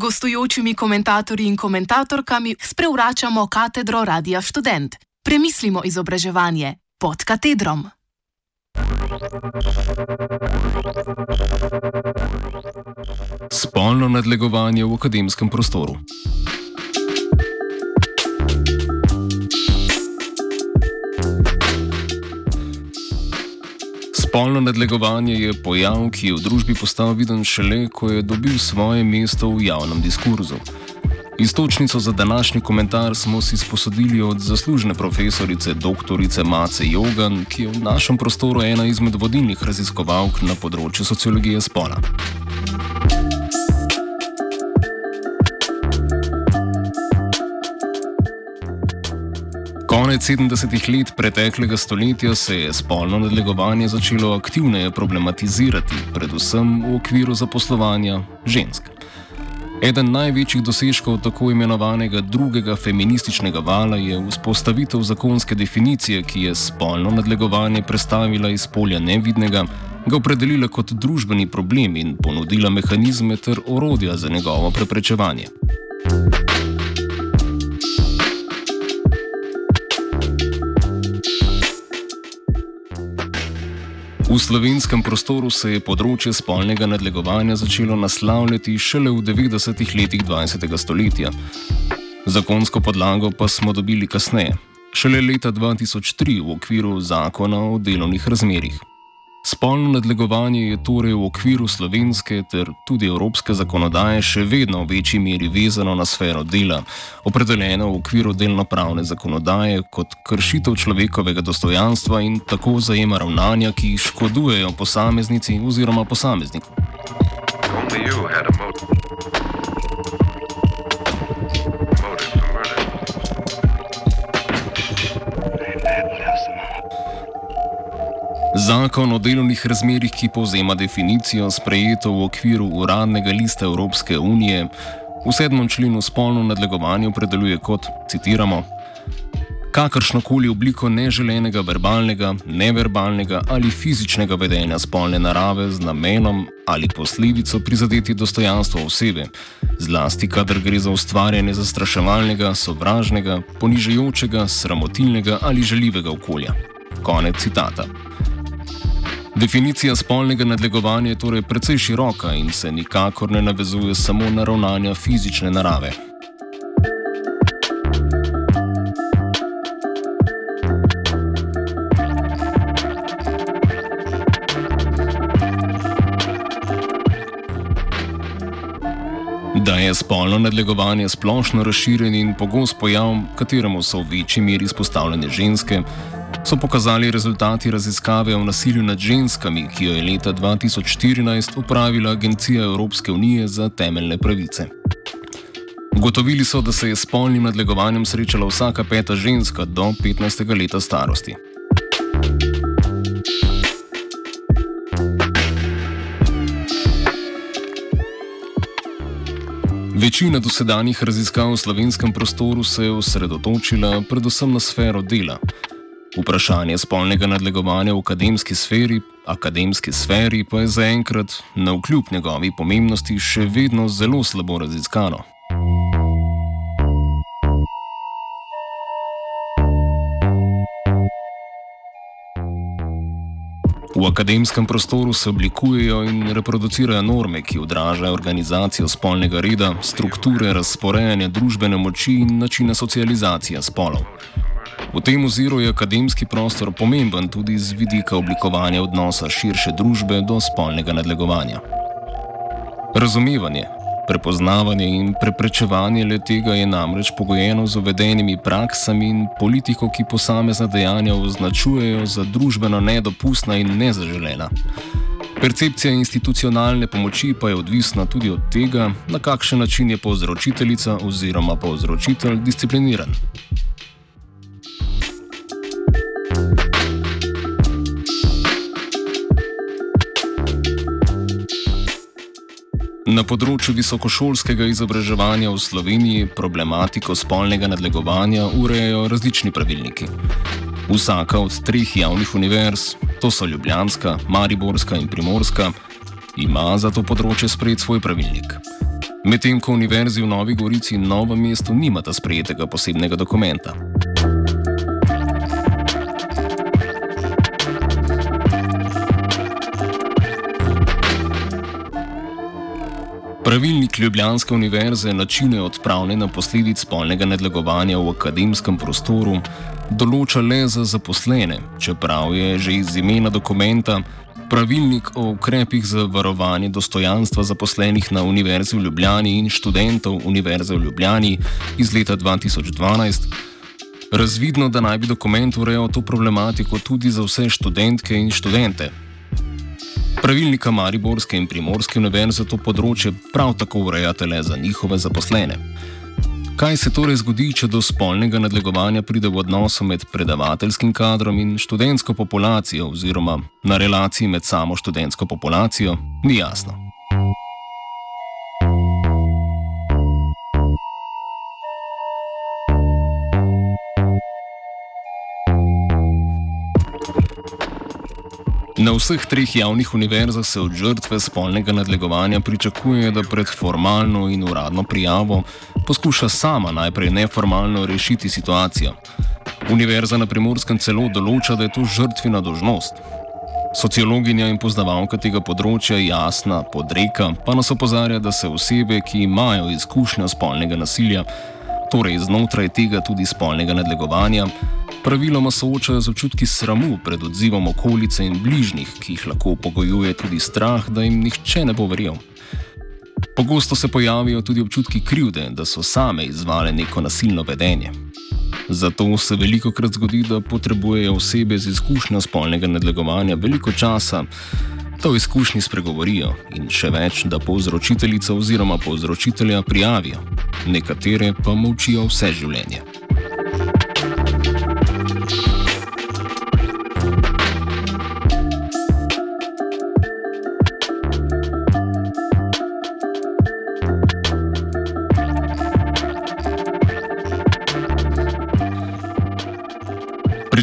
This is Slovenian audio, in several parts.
gostujočimi komentatorji in komentatorkami sprevračamo katedro Radia Student. Premislimo izobraževanje pod katedrom. Spolno nadlegovanje v akademskem prostoru. Spolno nadlegovanje je pojav, ki je v družbi postal viden šele, ko je dobil svoje mesto v javnem diskurzu. Istočnico za današnji komentar smo si sposodili od zaslužne profesorice dr. Mace Jogan, ki je v našem prostoru ena izmed vodilnih raziskovalk na področju sociologije spola. Konec 70-ih let preteklega stoletja se je spolno nadlegovanje začelo aktivneje problematizirati, predvsem v okviru zaposlovanja žensk. Eden največjih dosežkov tako imenovanega drugega feminističnega vala je vzpostavitev zakonske definicije, ki je spolno nadlegovanje predstavila iz polja nevidnega, ga opredelila kot družbeni problem in ponudila mehanizme ter orodja za njegovo preprečevanje. V slovenskem prostoru se je področje spolnega nadlegovanja začelo naslavljati šele v 90-ih letih 20. stoletja. Zakonsko podlago pa smo dobili kasneje, šele leta 2003 v okviru zakona o delovnih razmerjih. Spolno nadlegovanje je torej v okviru slovenske ter tudi evropske zakonodaje še vedno v večji meri vezano na sfero dela, opredeljeno v okviru delno-pravne zakonodaje kot kršitev človekovega dostojanstva in tako zajema ravnanja, ki škodujejo posameznici oziroma posamezniku. Only you had a motive. Zakon o delovnih razmerjih, ki povzema definicijo sprejeto v okviru uradnega lista Evropske unije, v sedmem členu spolno nadlegovanje opredeljuje kot, citiramo, kakršnokoli obliko neželenega verbalnega, neverbalnega ali fizičnega vedenja spolne narave z namenom ali posledico prizadeti dostojanstvo osebe, zlasti kadar gre za ustvarjanje zastraševalnega, sovražnega, ponižajočega, sramotilnega ali žaljivega okolja. Konec citata. Definicija spolnega nadlegovanja je torej precej široka in se nikakor ne navezuje samo na ravnanja fizične narave. Da je spolno nadlegovanje splošno razširjen in pogost pojav, kateremu so v večji meri izpostavljene ženske, so pokazali rezultati raziskave o nasilju nad ženskami, ki jo je leta 2014 upravila Agencija Evropske unije za temeljne pravice. Ugotovili so, da se je s spolnim nadlegovanjem srečala vsaka peta ženska do 15. leta starosti. Večina dosedanjih raziskav v slovenskem prostoru se je osredotočila predvsem na sfero dela. Vprašanje spolnega nadlegovanja v akademski sferi, akademski sferi pa je zaenkrat, na vkljub njegovi pomembnosti, še vedno zelo slabo raziskano. V akademskem prostoru se oblikujejo in reproducirajo norme, ki odražajo organizacijo spolnega reda, strukture razporejanja družbene moči in načina socializacije spolov. V tem oziru je akademski prostor pomemben tudi z vidika oblikovanja odnosa širše družbe do spolnega nadlegovanja. Razumevanje, prepoznavanje in preprečevanje le tega je namreč pogojeno z uvedenimi praksami in politiko, ki posamezna dejanja označujejo za družbeno nedopustna in nezaželena. Percepcija institucionalne pomoči pa je odvisna tudi od tega, na kakšen način je povzročiteljica oziroma povzročitelj discipliniran. Na področju visokošolskega izobraževanja v Sloveniji problematiko spolnega nadlegovanja urejajo različni pravilniki. Vsaka od treh javnih univerz, to so Ljubljanska, Mariborska in Primorska, ima za to področje sprejet svoj pravilnik. Medtem ko Univerzi v Novi Gorici in Novem mestu nimata sprejetega posebnega dokumenta. Pravilnik Ljubljanske univerze načine odpravljanja posledic spolnega nadlegovanja v akademskem prostoru določa le za zaposlene, čeprav je že iz imena dokumenta pravilnik o ukrepih za varovanje dostojanstva zaposlenih na Univerzi v Ljubljani in študentov Univerze v Ljubljani iz leta 2012. Razvidno, da naj bi dokument urejal to problematiko tudi za vse študentke in študente, Pravilnika Mariborske in Primorske univerze to področje prav tako urejate le za njihove zaposlene. Kaj se torej zgodi, če do spolnega nadlegovanja pride v odnosu med predavateljskim kadrom in študentsko populacijo, oziroma na relaciji med samo študentsko populacijo, ni jasno. Na vseh treh javnih univerzah se od žrtve spolnega nadlegovanja pričakuje, da pred formalno in uradno prijavo poskuša sama najprej neformalno rešiti situacijo. Univerza na primorskem celo določa, da je to žrtvina dožnost. Sociologinja in poznavalka tega področja Jasna Podreka pa nas opozarja, da se osebe, ki imajo izkušnjo spolnega nasilja, torej znotraj tega tudi spolnega nadlegovanja, praviloma soočajo z občutki sramu pred odzivom okolice in bližnjih, ki jih lahko pogojuje tudi strah, da jim nihče ne bo verjel. Pogosto se pojavijo tudi občutki krivde, da so same izvale neko nasilno vedenje. Zato se veliko krat zgodi, da potrebujejo osebe z izkušnjo spolnega nadlegovanja veliko časa, da o izkušnji spregovorijo in še več, da povzročiteljica oziroma povzročitelja prijavijo, nekatere pa molčijo vse življenje.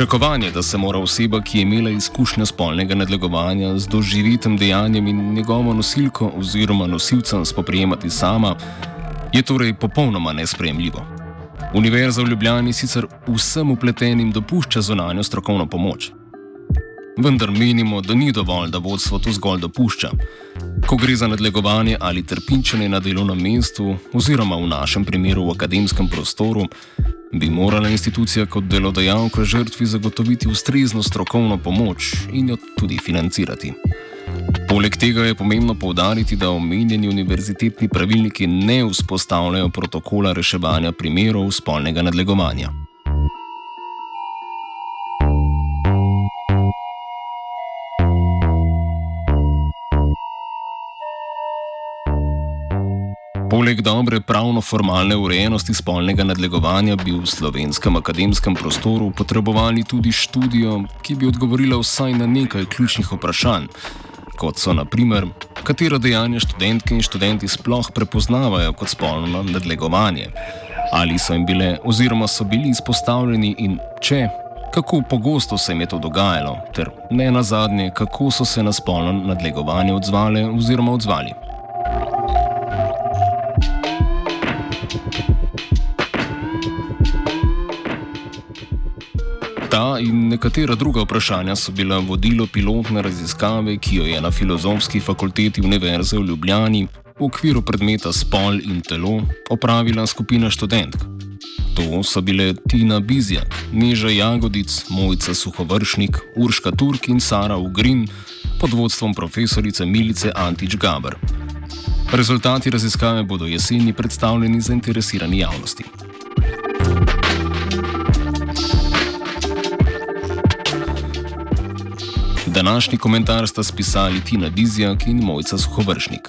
Pričakovanje, da se mora oseba, ki je imela izkušnjo spolnega nadlegovanja z doživitim dejanjem in njegovo nosilko oziroma nosilcem spoprijemati sama, je torej popolnoma nesprejemljivo. Univerza v Ljubljani sicer vsem upletenim dopušča zonanjo strokovno pomoč. Vendar menimo, da ni dovolj, da vodstvo to zgolj dopušča. Ko gre za nadlegovanje ali trpinčenje na delovnem mestu, oziroma v našem primeru v akademskem prostoru, bi morala institucija kot delodajalka žrtvi zagotoviti ustrezno strokovno pomoč in jo tudi financirati. Poleg tega je pomembno povdariti, da omenjeni univerzitetni pravilniki ne vzpostavljajo protokola reševanja primerov spolnega nadlegovanja. Poleg dobre pravno-formalne urejenosti spolnega nadlegovanja bi v slovenskem akademskem prostoru potrebovali tudi študijo, ki bi odgovorila vsaj na nekaj ključnih vprašanj, kot so naprimer, katero dejanje študentke in študenti sploh prepoznavajo kot spolno nadlegovanje, ali so jim bile oziroma so bili izpostavljeni in če. Kako pogosto se jim je to dogajalo, ter ne na zadnje, kako so se na spolno nadlegovanje odzvali oziroma odzvali. Ta in nekatera druga vprašanja so bila vodilo pilotne raziskave, ki jo je na Filozofski fakulteti Univerze v Ljubljani v okviru predmeta Spol in telo opravila skupina študentk. To so bile Tina Bizjak, Neža Jagodic, Mojca Suhovršnik, Urška Turk in Sara Ugrin pod vodstvom profesorice Milice Antič Gaber. Rezultati raziskave bodo jeseni predstavljeni zainteresirani javnosti. Današnji komentar sta spisali Tina Dizjak in Mojca Suhovršnik.